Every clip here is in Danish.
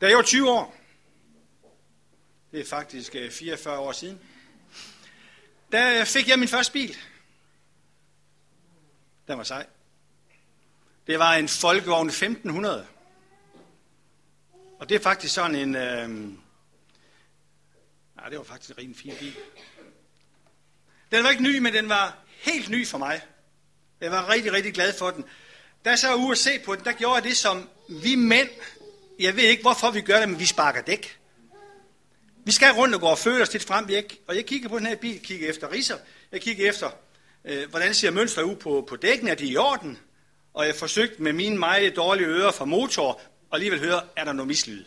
Da jeg var 20 år, det er faktisk øh, 44 år siden, der fik jeg min første bil. Den var sej. Det var en folkevogn 1500. Og det er faktisk sådan en... Øh... Nej, det var faktisk en rigtig fin bil. Den var ikke ny, men den var helt ny for mig. Jeg var rigtig, rigtig glad for den. Da jeg så var ude og se på den, der gjorde jeg det, som vi mænd, jeg ved ikke, hvorfor vi gør det, men vi sparker dæk. Vi skal rundt og gå og føle os lidt frem. Og jeg kigger på den her bil, kigger efter riser. Jeg kigger efter, øh, hvordan ser mønstret ud på, på dækken, er de i orden? Og jeg forsøgte med mine meget dårlige ører fra motor, og alligevel høre, er der noget mislyd.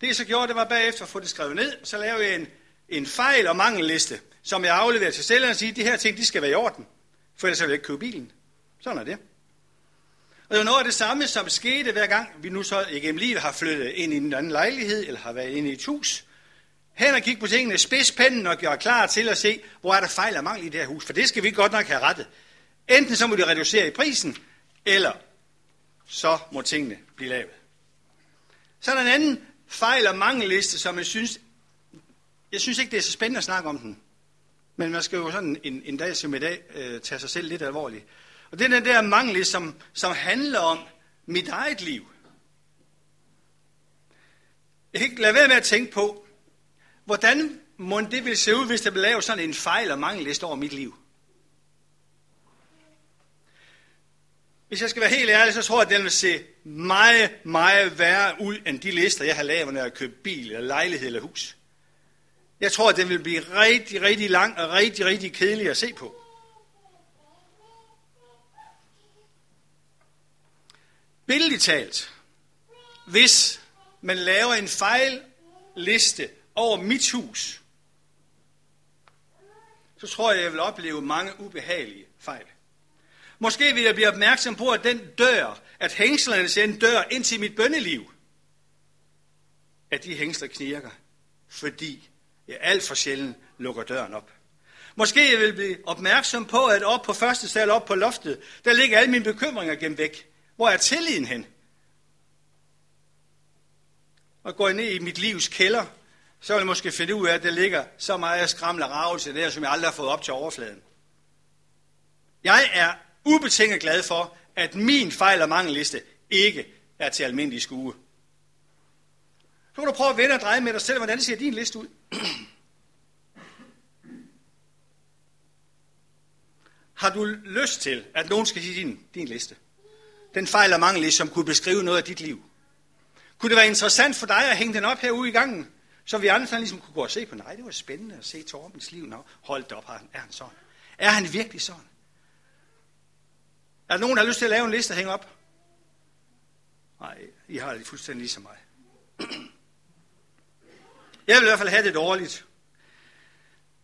Det jeg så gjorde, det var bagefter at få det skrevet ned, så lavede jeg en, en fejl- og mangelliste, som jeg afleverede til sælgeren og sige, de her ting, de skal være i orden, for ellers vil jeg ikke købe bilen. Sådan er det. Og det var noget af det samme, som skete hver gang, vi nu så igennem livet har flyttet ind i en anden lejlighed, eller har været inde i et hus. Hen og kigge på tingene, spids pennen og gøre klar til at se, hvor er der fejl og mangel i det her hus. For det skal vi godt nok have rettet. Enten så må de reducere i prisen, eller så må tingene blive lavet. Så er der en anden fejl- og mangelliste, som jeg synes, jeg synes ikke, det er så spændende at snakke om den. Men man skal jo sådan en, en dag som i dag øh, tage sig selv lidt alvorligt. Og det er den der mangel, som, som handler om mit eget liv. Jeg kan ikke lade være med at tænke på, hvordan må det vil se ud, hvis der bliver lavet sådan en fejl og mangelliste over mit liv. Hvis jeg skal være helt ærlig, så tror jeg, at den vil se meget, meget værre ud, end de lister, jeg har lavet, når jeg har købt bil, eller lejlighed eller hus. Jeg tror, at den vil blive rigtig, rigtig lang og rigtig, rigtig kedelig at se på. Billedligt talt, hvis man laver en fejlliste over mit hus, så tror jeg, jeg vil opleve mange ubehagelige fejl. Måske vil jeg blive opmærksom på, at den dør, at hængslerne ser en dør ind til mit bønneliv, at de hængsler knirker, fordi jeg alt for sjældent lukker døren op. Måske jeg vil blive opmærksom på, at op på første sal, op på loftet, der ligger alle mine bekymringer gemt væk. Hvor er tilliden hen? Og går jeg ned i mit livs kælder, så vil jeg måske finde ud af, at der ligger så meget skramle ravelse der, som jeg aldrig har fået op til overfladen. Jeg er ubetinget glad for, at min fejl- og mangelliste ikke er til almindelig skue. Så kan du prøve at vende og dreje med dig selv, hvordan ser din liste ud. Har du lyst til, at nogen skal sige din, din liste? Den fejl og mangelliste, som kunne beskrive noget af dit liv. Kunne det være interessant for dig at hænge den op herude i gangen, så vi andre ligesom kunne gå og se på, nej, det var spændende at se Torbens liv. Nå, hold det op, er han sådan? Er han virkelig sådan? Er der nogen, der har lyst til at lave en liste og hænge op? Nej, I har det fuldstændig ligesom mig. Jeg vil i hvert fald have det dårligt.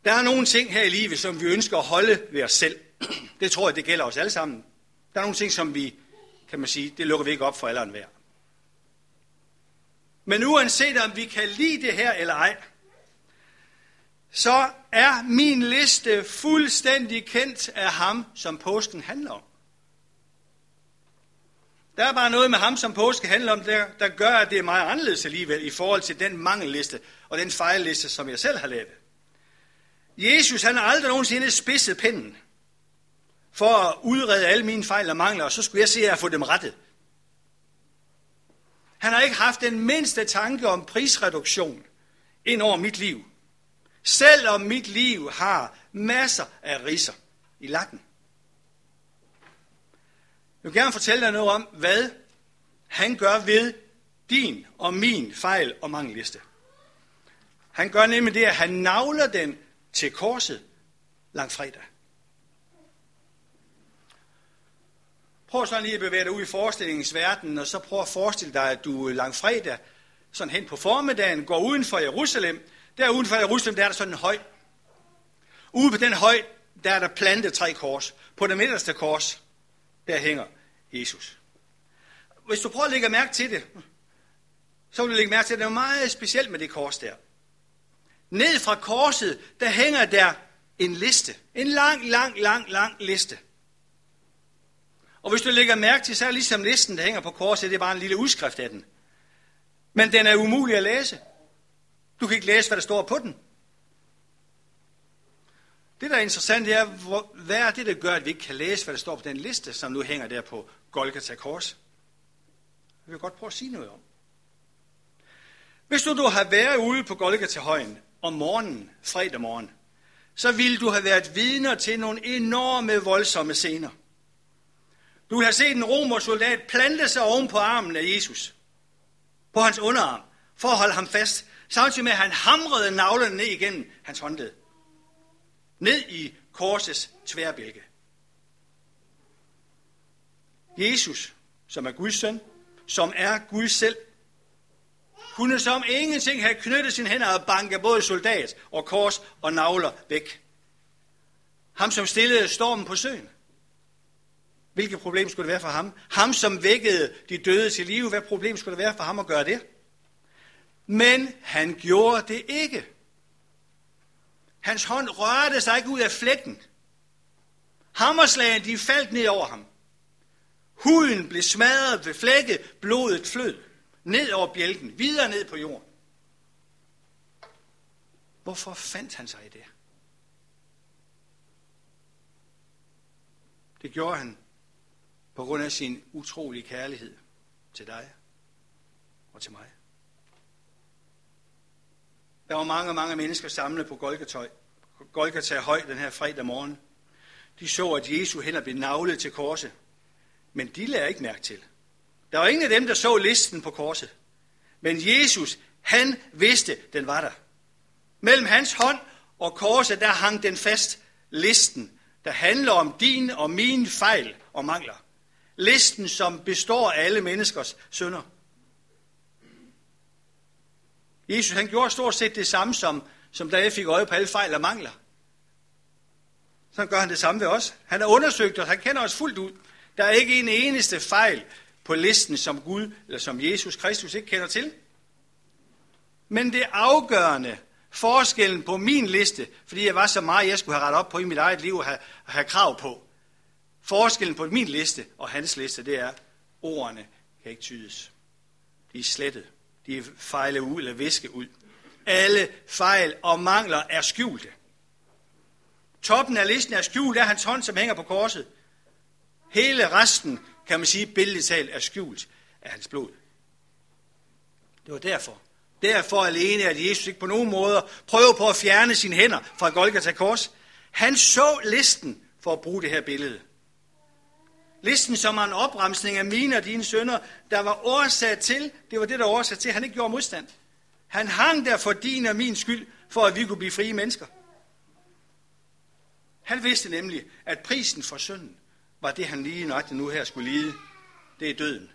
Der er nogle ting her i livet, som vi ønsker at holde ved os selv. Det tror jeg, det gælder os alle sammen. Der er nogle ting, som vi, kan man sige, det lukker vi ikke op for alle enhver. Men uanset om vi kan lide det her eller ej, så er min liste fuldstændig kendt af ham, som påsken handler om. Der er bare noget med ham, som påske handler om, der, der gør, at det er meget anderledes alligevel i forhold til den mangelliste og den fejlliste, som jeg selv har lavet. Jesus, han har aldrig nogensinde spidset pinden for at udrede alle mine fejl og mangler, og så skulle jeg se at få dem rettet. Han har ikke haft den mindste tanke om prisreduktion ind over mit liv. Selvom mit liv har masser af riser i lakken. Jeg vil gerne fortælle dig noget om, hvad han gør ved din og min fejl og mangelliste. Han gør nemlig det, at han navler den til korset langfredag. Prøv sådan lige at bevæge dig ud i forestillingens verden, og så prøv at forestille dig, at du øh, langfredag, sådan hen på formiddagen, går uden for Jerusalem. Der uden for Jerusalem, der er der sådan en høj. Ude på den høj, der er der plantet tre kors. På det midterste kors, der hænger Jesus. Hvis du prøver at lægge mærke til det, så vil du lægge mærke til, at det er meget specielt med det kors der. Ned fra korset, der hænger der en liste. En lang, lang, lang, lang liste. Og hvis du lægger mærke til, så er ligesom listen, der hænger på korset, det er bare en lille udskrift af den. Men den er umulig at læse. Du kan ikke læse, hvad der står på den. Det, der er interessant, det er, hvor, hvad er det, der gør, at vi ikke kan læse, hvad der står på den liste, som nu hænger der på Golgata Kors? Jeg vil godt prøve at sige noget om. Hvis du, du har været ude på Golgata Højen om morgenen, fredag morgen, så ville du have været vidner til nogle enorme, voldsomme scener. Du vil have set en romersoldat plante sig oven på armen af Jesus, på hans underarm, for at holde ham fast, samtidig med at han hamrede navlen ned igennem hans håndled. Ned i korsets tværbælke. Jesus, som er Guds søn, som er Gud selv, kunne som ingenting have knyttet sine hænder og banke både soldat og kors og navler væk. Ham, som stillede stormen på søen. Hvilket problem skulle det være for ham? Ham, som vækkede de døde til live, hvad problem skulle det være for ham at gøre det? Men han gjorde det ikke. Hans hånd rørte sig ikke ud af flækken. Hammerslagene, de faldt ned over ham. Huden blev smadret ved flække, blodet flød ned over bjælken, videre ned på jorden. Hvorfor fandt han sig i det? Det gjorde han på grund af sin utrolige kærlighed til dig og til mig. Der var mange, mange mennesker samlet på Golgata, Golgata Høj den her fredag morgen. De så, at Jesu hænder blev navlet til korset. Men de lagde ikke mærke til. Der var ingen af dem, der så listen på korset. Men Jesus, han vidste, den var der. Mellem hans hånd og korset, der hang den fast listen, der handler om din og min fejl og mangler. Listen, som består af alle menneskers sønder. Jesus han gjorde stort set det samme, som, som da jeg fik øje på alle fejl og mangler. Så gør han det samme ved os. Han har undersøgt os, han kender os fuldt ud. Der er ikke en eneste fejl på listen, som Gud eller som Jesus Kristus ikke kender til. Men det afgørende, forskellen på min liste, fordi jeg var så meget, jeg skulle have ret op på i mit eget liv og have, have krav på. Forskellen på min liste og hans liste, det er, ordene kan ikke tydes. De er slettet. De er fejlet ud eller viske ud. Alle fejl og mangler er skjulte. Toppen af listen er skjult, er hans hånd, som hænger på korset. Hele resten, kan man sige, billedligt er skjult af hans blod. Det var derfor. Derfor alene, at Jesus ikke på nogen måder prøver på at fjerne sine hænder fra Golgata Kors. Han så listen for at bruge det her billede. Listen som er en opremsning af mine og dine sønder, der var årsag til, det var det, der var årsag til, han ikke gjorde modstand. Han hang der for din og min skyld, for at vi kunne blive frie mennesker. Han vidste nemlig, at prisen for synden var det, han lige nøjagtigt nu her skulle lide. Det er døden.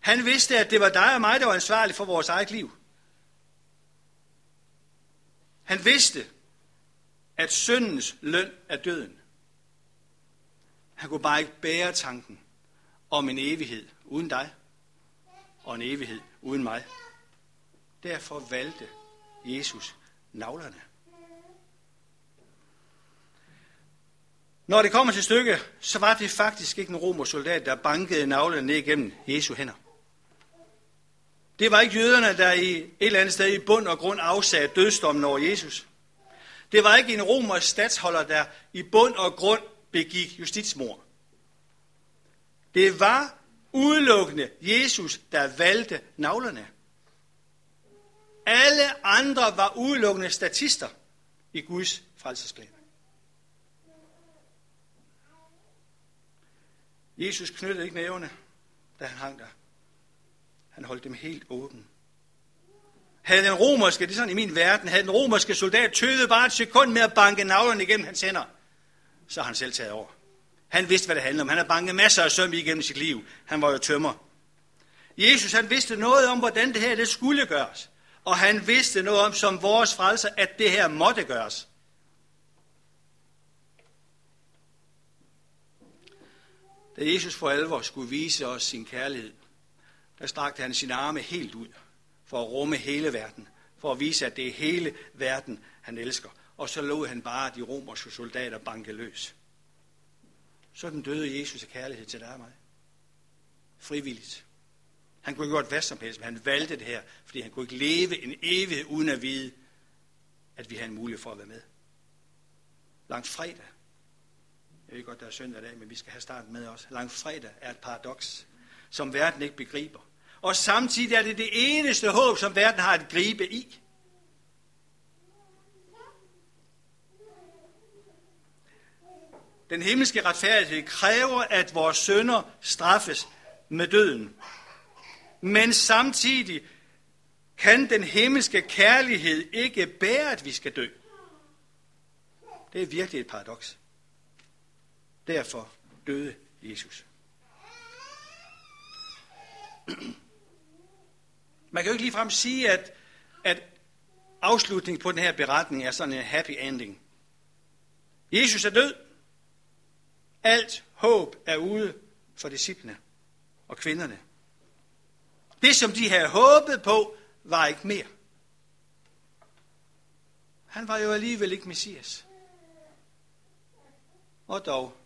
Han vidste, at det var dig og mig, der var ansvarlig for vores eget liv. Han vidste, at syndens løn er døden. Han kunne bare ikke bære tanken om en evighed uden dig, og en evighed uden mig. Derfor valgte Jesus navlerne. Når det kommer til stykke, så var det faktisk ikke en romersk soldat, der bankede navlerne ned igennem Jesu hænder. Det var ikke jøderne, der i et eller andet sted i bund og grund afsagde dødsdommen over Jesus. Det var ikke en romersk statsholder, der i bund og grund begik justitsmord. Det var udelukkende Jesus, der valgte navlerne. Alle andre var udelukkende statister i Guds frelsesplan. Jesus knyttede ikke nævne, da han hang der. Han holdt dem helt åbne. Havde den romerske, det er sådan i min verden, havde den romerske soldat tøvet bare et sekund med at banke navlerne igennem hans hænder, så har han selv taget over. Han vidste, hvad det handlede om. Han har banket masser af søm igennem sit liv. Han var jo tømmer. Jesus, han vidste noget om, hvordan det her det skulle gøres. Og han vidste noget om, som vores frelser, at det her måtte gøres. Da Jesus for alvor skulle vise os sin kærlighed, der strakte han sine arme helt ud for at rumme hele verden, for at vise, at det er hele verden, han elsker. Og så lod han bare de romerske soldater banke løs. Sådan døde Jesus af kærlighed til dig og mig. Frivilligt. Han kunne ikke gjort hvad som helst, men han valgte det her, fordi han kunne ikke leve en evighed uden at vide, at vi har en mulighed for at være med. Langt fredag. Jeg ved godt, der er søndag i dag, men vi skal have starten med også. Langt fredag er et paradoks, som verden ikke begriber. Og samtidig er det det eneste håb, som verden har at gribe i. Den himmelske retfærdighed kræver, at vores sønder straffes med døden. Men samtidig kan den himmelske kærlighed ikke bære, at vi skal dø. Det er virkelig et paradoks. Derfor døde Jesus. Man kan jo ikke ligefrem sige, at, at afslutningen på den her beretning er sådan en happy ending. Jesus er død. Alt håb er ude for disciplene og kvinderne. Det, som de havde håbet på, var ikke mere. Han var jo alligevel ikke Messias. Og dog,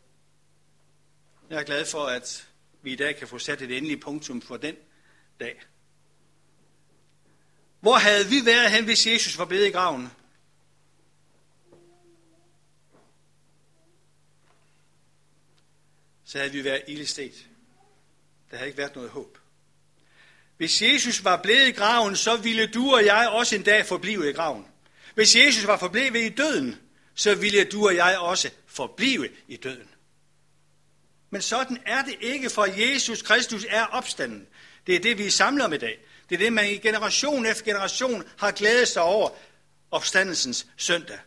jeg er glad for, at vi i dag kan få sat et endeligt punktum for den dag. Hvor havde vi været hen, hvis Jesus var blevet i graven? Så havde vi været ildestet. Der havde ikke været noget håb. Hvis Jesus var blevet i graven, så ville du og jeg også en dag forblive i graven. Hvis Jesus var forblevet i døden, så ville du og jeg også forblive i døden. Men sådan er det ikke, for Jesus Kristus er opstanden. Det er det, vi samler om i dag. Det er det, man i generation efter generation har glædet sig over opstandelsens søndag.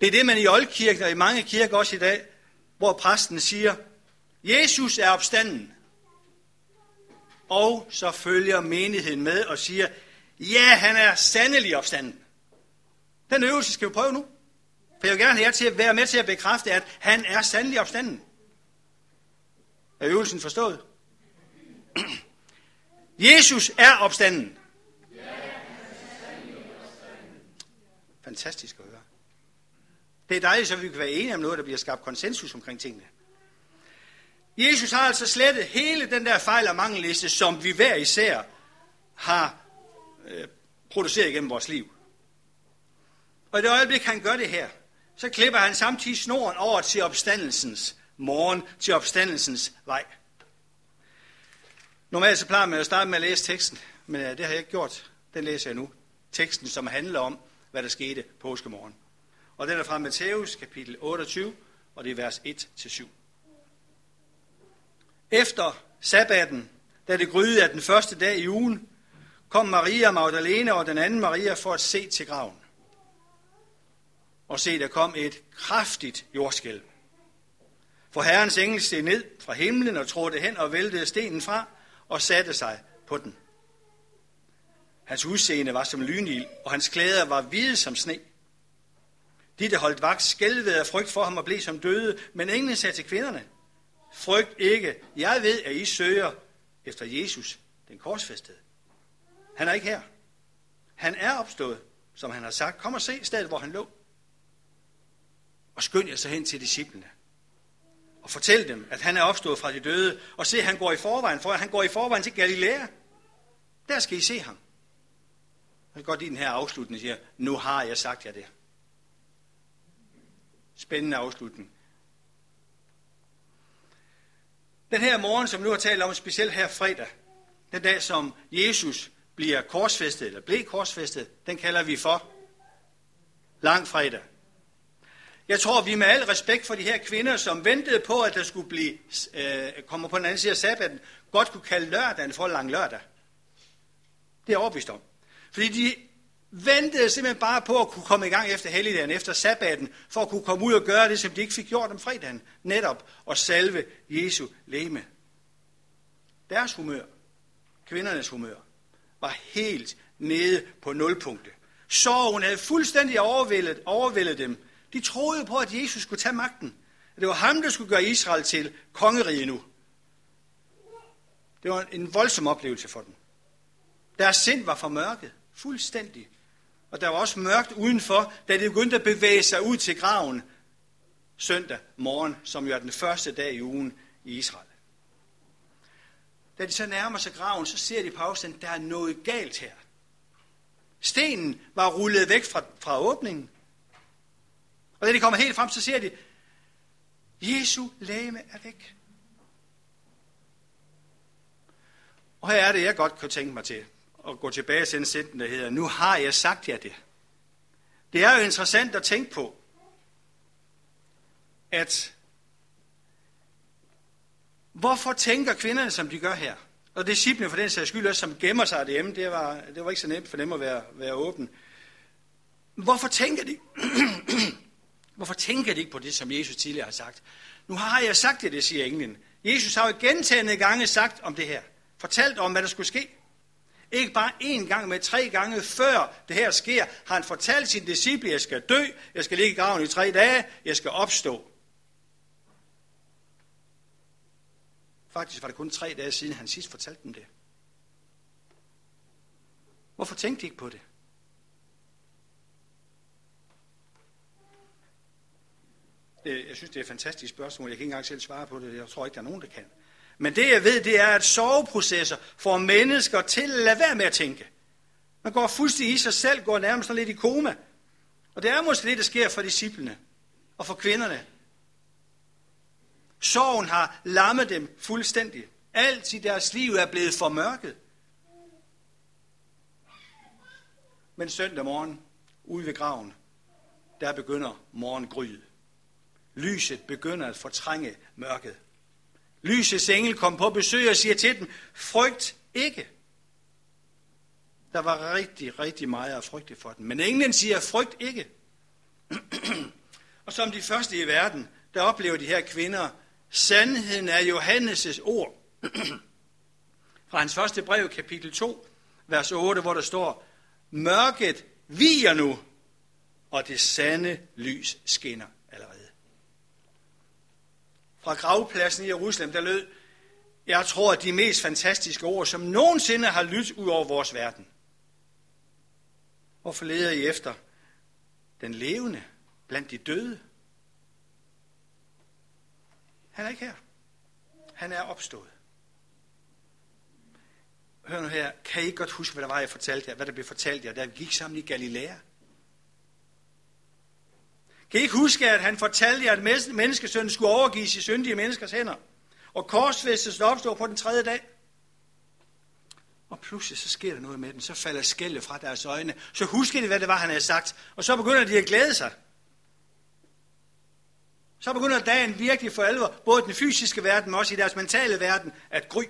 Det er det, man i Oldkirken og i mange kirker også i dag, hvor præsten siger, Jesus er opstanden. Og så følger menigheden med og siger, ja, han er sandelig opstanden. Den øvelse skal vi prøve nu. For jeg vil gerne have jer til at være med til at bekræfte, at han er sandelig opstanden. Er øvelsen forstået? Jesus er opstanden. Fantastisk at høre. Det er dejligt, så vi kan være enige om noget, der bliver skabt konsensus omkring tingene. Jesus har altså slettet hele den der fejl- og mangelliste, som vi hver især har øh, produceret gennem vores liv. Og i det øjeblik, han gør det her, så klipper han samtidig snoren over til opstandelsens morgen, til opstandelsens vej. Normalt så plejer man at starte med at læse teksten, men øh, det har jeg ikke gjort. Den læser jeg nu. Teksten, som handler om, hvad der skete påskemorgen. Og den er fra Matthæus kapitel 28, og det er vers 1-7. Efter sabbaten, da det gryede af den første dag i ugen, kom Maria Magdalene og den anden Maria for at se til graven. Og se, der kom et kraftigt jordskælv. For herrens engel steg ned fra himlen og trådte hen og væltede stenen fra og satte sig på den. Hans udseende var som lynild, og hans klæder var hvide som sne. De, der holdt vagt, skælvede af frygt for ham og blev som døde, men englen sagde til kvinderne, Frygt ikke. Jeg ved, at I søger efter Jesus, den korsfæstede. Han er ikke her. Han er opstået, som han har sagt. Kom og se stedet, hvor han lå. Og skynd jer så hen til disciplene. Og fortæl dem, at han er opstået fra de døde. Og se, han går i forvejen, for han går i forvejen til Galilea. Der skal I se ham. Jeg kan godt lide den her afslutning, siger, nu har jeg sagt jer det. Spændende afslutning. Den her morgen, som vi nu har talt om, specielt her fredag, den dag, som Jesus bliver korsfæstet, eller blev korsfæstet, den kalder vi for lang fredag. Jeg tror, vi med al respekt for de her kvinder, som ventede på, at der skulle blive, øh, komme på den anden side af sabbaten, godt kunne kalde lørdagen for lang lørdag. Det er overbevist om. Fordi de ventede simpelthen bare på at kunne komme i gang efter helligdagen, efter sabbaten, for at kunne komme ud og gøre det, som de ikke fik gjort om fredagen, netop at salve Jesu leme. Deres humør, kvindernes humør, var helt nede på nulpunktet. Sorgen havde fuldstændig overvældet, overvældet dem. De troede på, at Jesus skulle tage magten. At det var ham, der skulle gøre Israel til kongerige nu. Det var en voldsom oplevelse for dem. Deres sind var for mørket. Fuldstændig og der var også mørkt udenfor, da det begyndte at bevæge sig ud til graven søndag morgen, som jo er den første dag i ugen i Israel. da de så nærmer sig graven, så ser de på afstand, der er noget galt her. Stenen var rullet væk fra, fra åbningen. Og da de kommer helt frem, så ser de, Jesu læme er væk. Og her er det, jeg godt kan tænke mig til at gå tilbage til den sætning, der hedder, nu har jeg sagt jer det. Det er jo interessant at tænke på, at hvorfor tænker kvinderne, som de gør her? Og disciplene for den sags skyld også, som gemmer sig derhjemme, det var, det var ikke så nemt for dem at være, være åben. Hvorfor tænker de? Hvorfor tænker de ikke på det, som Jesus tidligere har sagt? Nu har jeg sagt det, det siger englen. Jesus har jo gentagende gange sagt om det her. Fortalt om, hvad der skulle ske. Ikke bare én gang, men tre gange før det her sker, har han fortalt sine disciple, jeg skal dø, jeg skal ligge i graven i tre dage, jeg skal opstå. Faktisk var det kun tre dage siden, han sidst fortalte dem det. Hvorfor tænkte de ikke på det? det? Jeg synes, det er et fantastisk spørgsmål. Jeg kan ikke engang selv svare på det. Jeg tror ikke, der er nogen, der kan. Men det, jeg ved, det er, at soveprocesser får mennesker til at lade være med at tænke. Man går fuldstændig i sig selv, går nærmest lidt i koma. Og det er måske det, der sker for disciplene og for kvinderne. Sorgen har lammet dem fuldstændig. Alt i deres liv er blevet formørket. Men søndag morgen, ude ved graven, der begynder morgengryet. Lyset begynder at fortrænge mørket. Lysets engel kom på besøg og siger til dem, frygt ikke. Der var rigtig, rigtig meget at frygte for dem. Men englen siger, frygt ikke. og som de første i verden, der oplever de her kvinder, sandheden er Johannes' ord. Fra hans første brev, kapitel 2, vers 8, hvor der står, mørket viger nu, og det sande lys skinner fra gravpladsen i Jerusalem, der lød, jeg tror, at de mest fantastiske ord, som nogensinde har lyttet ud over vores verden. Hvorfor leder I efter den levende blandt de døde? Han er ikke her. Han er opstået. Hør nu her, kan I godt huske, hvad der var, jeg fortalte jer, hvad der blev fortalt jer, da vi gik sammen i Galilea? Kan I ikke huske, at han fortalte jer, at menneskesønnen skulle overgives i syndige menneskers hænder? Og korsfæstelsen opstår på den tredje dag. Og pludselig så sker der noget med den. Så falder skældet fra deres øjne. Så husker de, hvad det var, han havde sagt. Og så begynder de at glæde sig. Så begynder dagen virkelig for alvor, både i den fysiske verden, men også i deres mentale verden, at gry.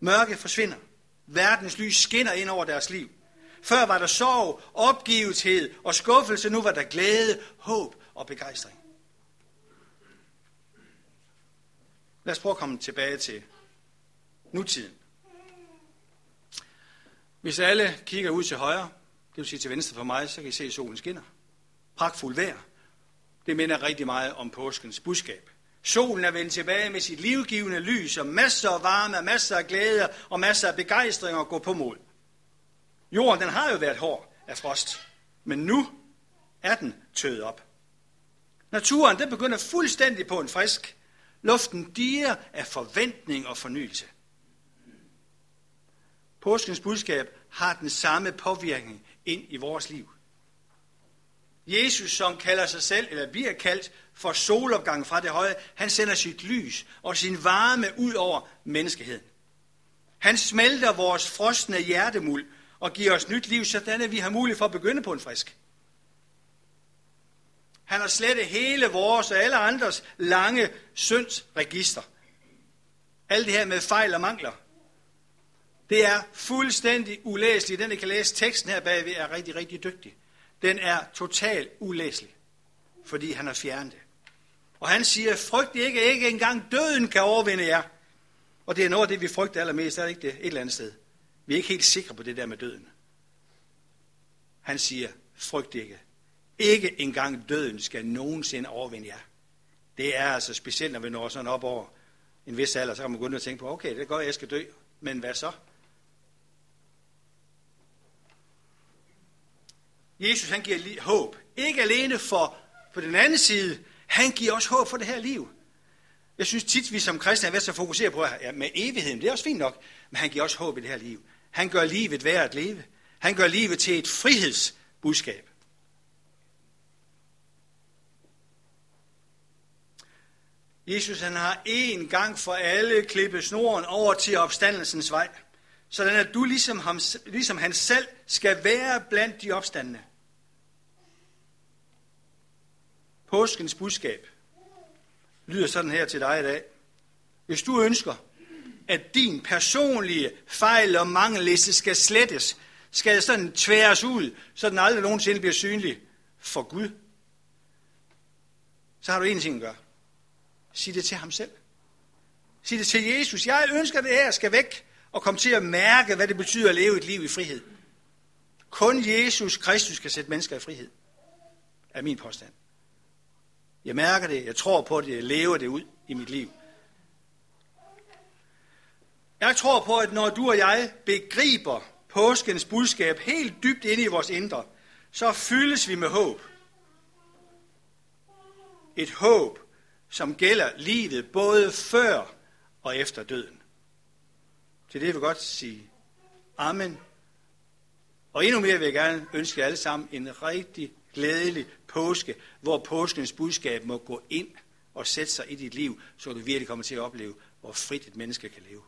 Mørke forsvinder. Verdens lys skinner ind over deres liv. Før var der sorg, opgivethed og skuffelse. Nu var der glæde, håb og begejstring. Lad os prøve at komme tilbage til nutiden. Hvis alle kigger ud til højre, det vil sige til venstre for mig, så kan I se, at solen skinner. Pragtfuld vejr. Det minder rigtig meget om påskens budskab. Solen er vendt tilbage med sit livgivende lys og masser af varme, masser af glæde og masser af begejstring og gå på mod. Jorden den har jo været hård af frost, men nu er den tøet op. Naturen den begynder fuldstændig på en frisk. Luften diger af forventning og fornyelse. Påskens budskab har den samme påvirkning ind i vores liv. Jesus, som kalder sig selv, eller bliver kaldt for solopgang fra det høje, han sender sit lys og sin varme ud over menneskeheden. Han smelter vores frosne hjertemuld og giver os nyt liv, sådan at vi har mulighed for at begynde på en frisk. Han har slettet hele vores og alle andres lange syndsregister. Alt det her med fejl og mangler. Det er fuldstændig ulæseligt. Den, der kan læse teksten her bagved, er rigtig, rigtig dygtig. Den er totalt ulæselig, fordi han har fjernet det. Og han siger, frygt ikke, ikke engang døden kan overvinde jer. Og det er noget af det, vi frygter allermest, er det ikke det? Et eller andet sted. Vi er ikke helt sikre på det der med døden. Han siger, frygt ikke. Ikke engang døden skal nogensinde overvinde jer. Det er altså specielt, når vi når sådan op over en vis alder, så kan man begynde at tænke på, okay, det går, jeg skal dø, men hvad så? Jesus han giver håb. Ikke alene for på den anden side, han giver også håb for det her liv. Jeg synes tit, vi som kristne er ved at fokusere på, ja, med evigheden, det er også fint nok, men han giver også håb i det her liv. Han gør livet værd at leve. Han gør livet til et frihedsbudskab. Jesus han har en gang for alle klippet snoren over til opstandelsens vej, sådan at du ligesom, ham, ligesom han selv skal være blandt de opstandende. Påskens budskab lyder sådan her til dig i dag. Hvis du ønsker, at din personlige fejl og mangelliste skal slettes, skal sådan tværes ud, så den aldrig nogensinde bliver synlig for Gud, så har du en ting at gøre. Sig det til ham selv. Sig det til Jesus. Jeg ønsker, at det her skal væk og komme til at mærke, hvad det betyder at leve et liv i frihed. Kun Jesus Kristus kan sætte mennesker i frihed, er min påstand. Jeg mærker det, jeg tror på det, jeg lever det ud i mit liv. Jeg tror på, at når du og jeg begriber påskens budskab helt dybt inde i vores indre, så fyldes vi med håb. Et håb, som gælder livet både før og efter døden. Til det vil jeg godt sige Amen. Og endnu mere vil jeg gerne ønske jer alle sammen en rigtig glædelig påske, hvor påskens budskab må gå ind og sætte sig i dit liv, så du virkelig kommer til at opleve, hvor frit et menneske kan leve.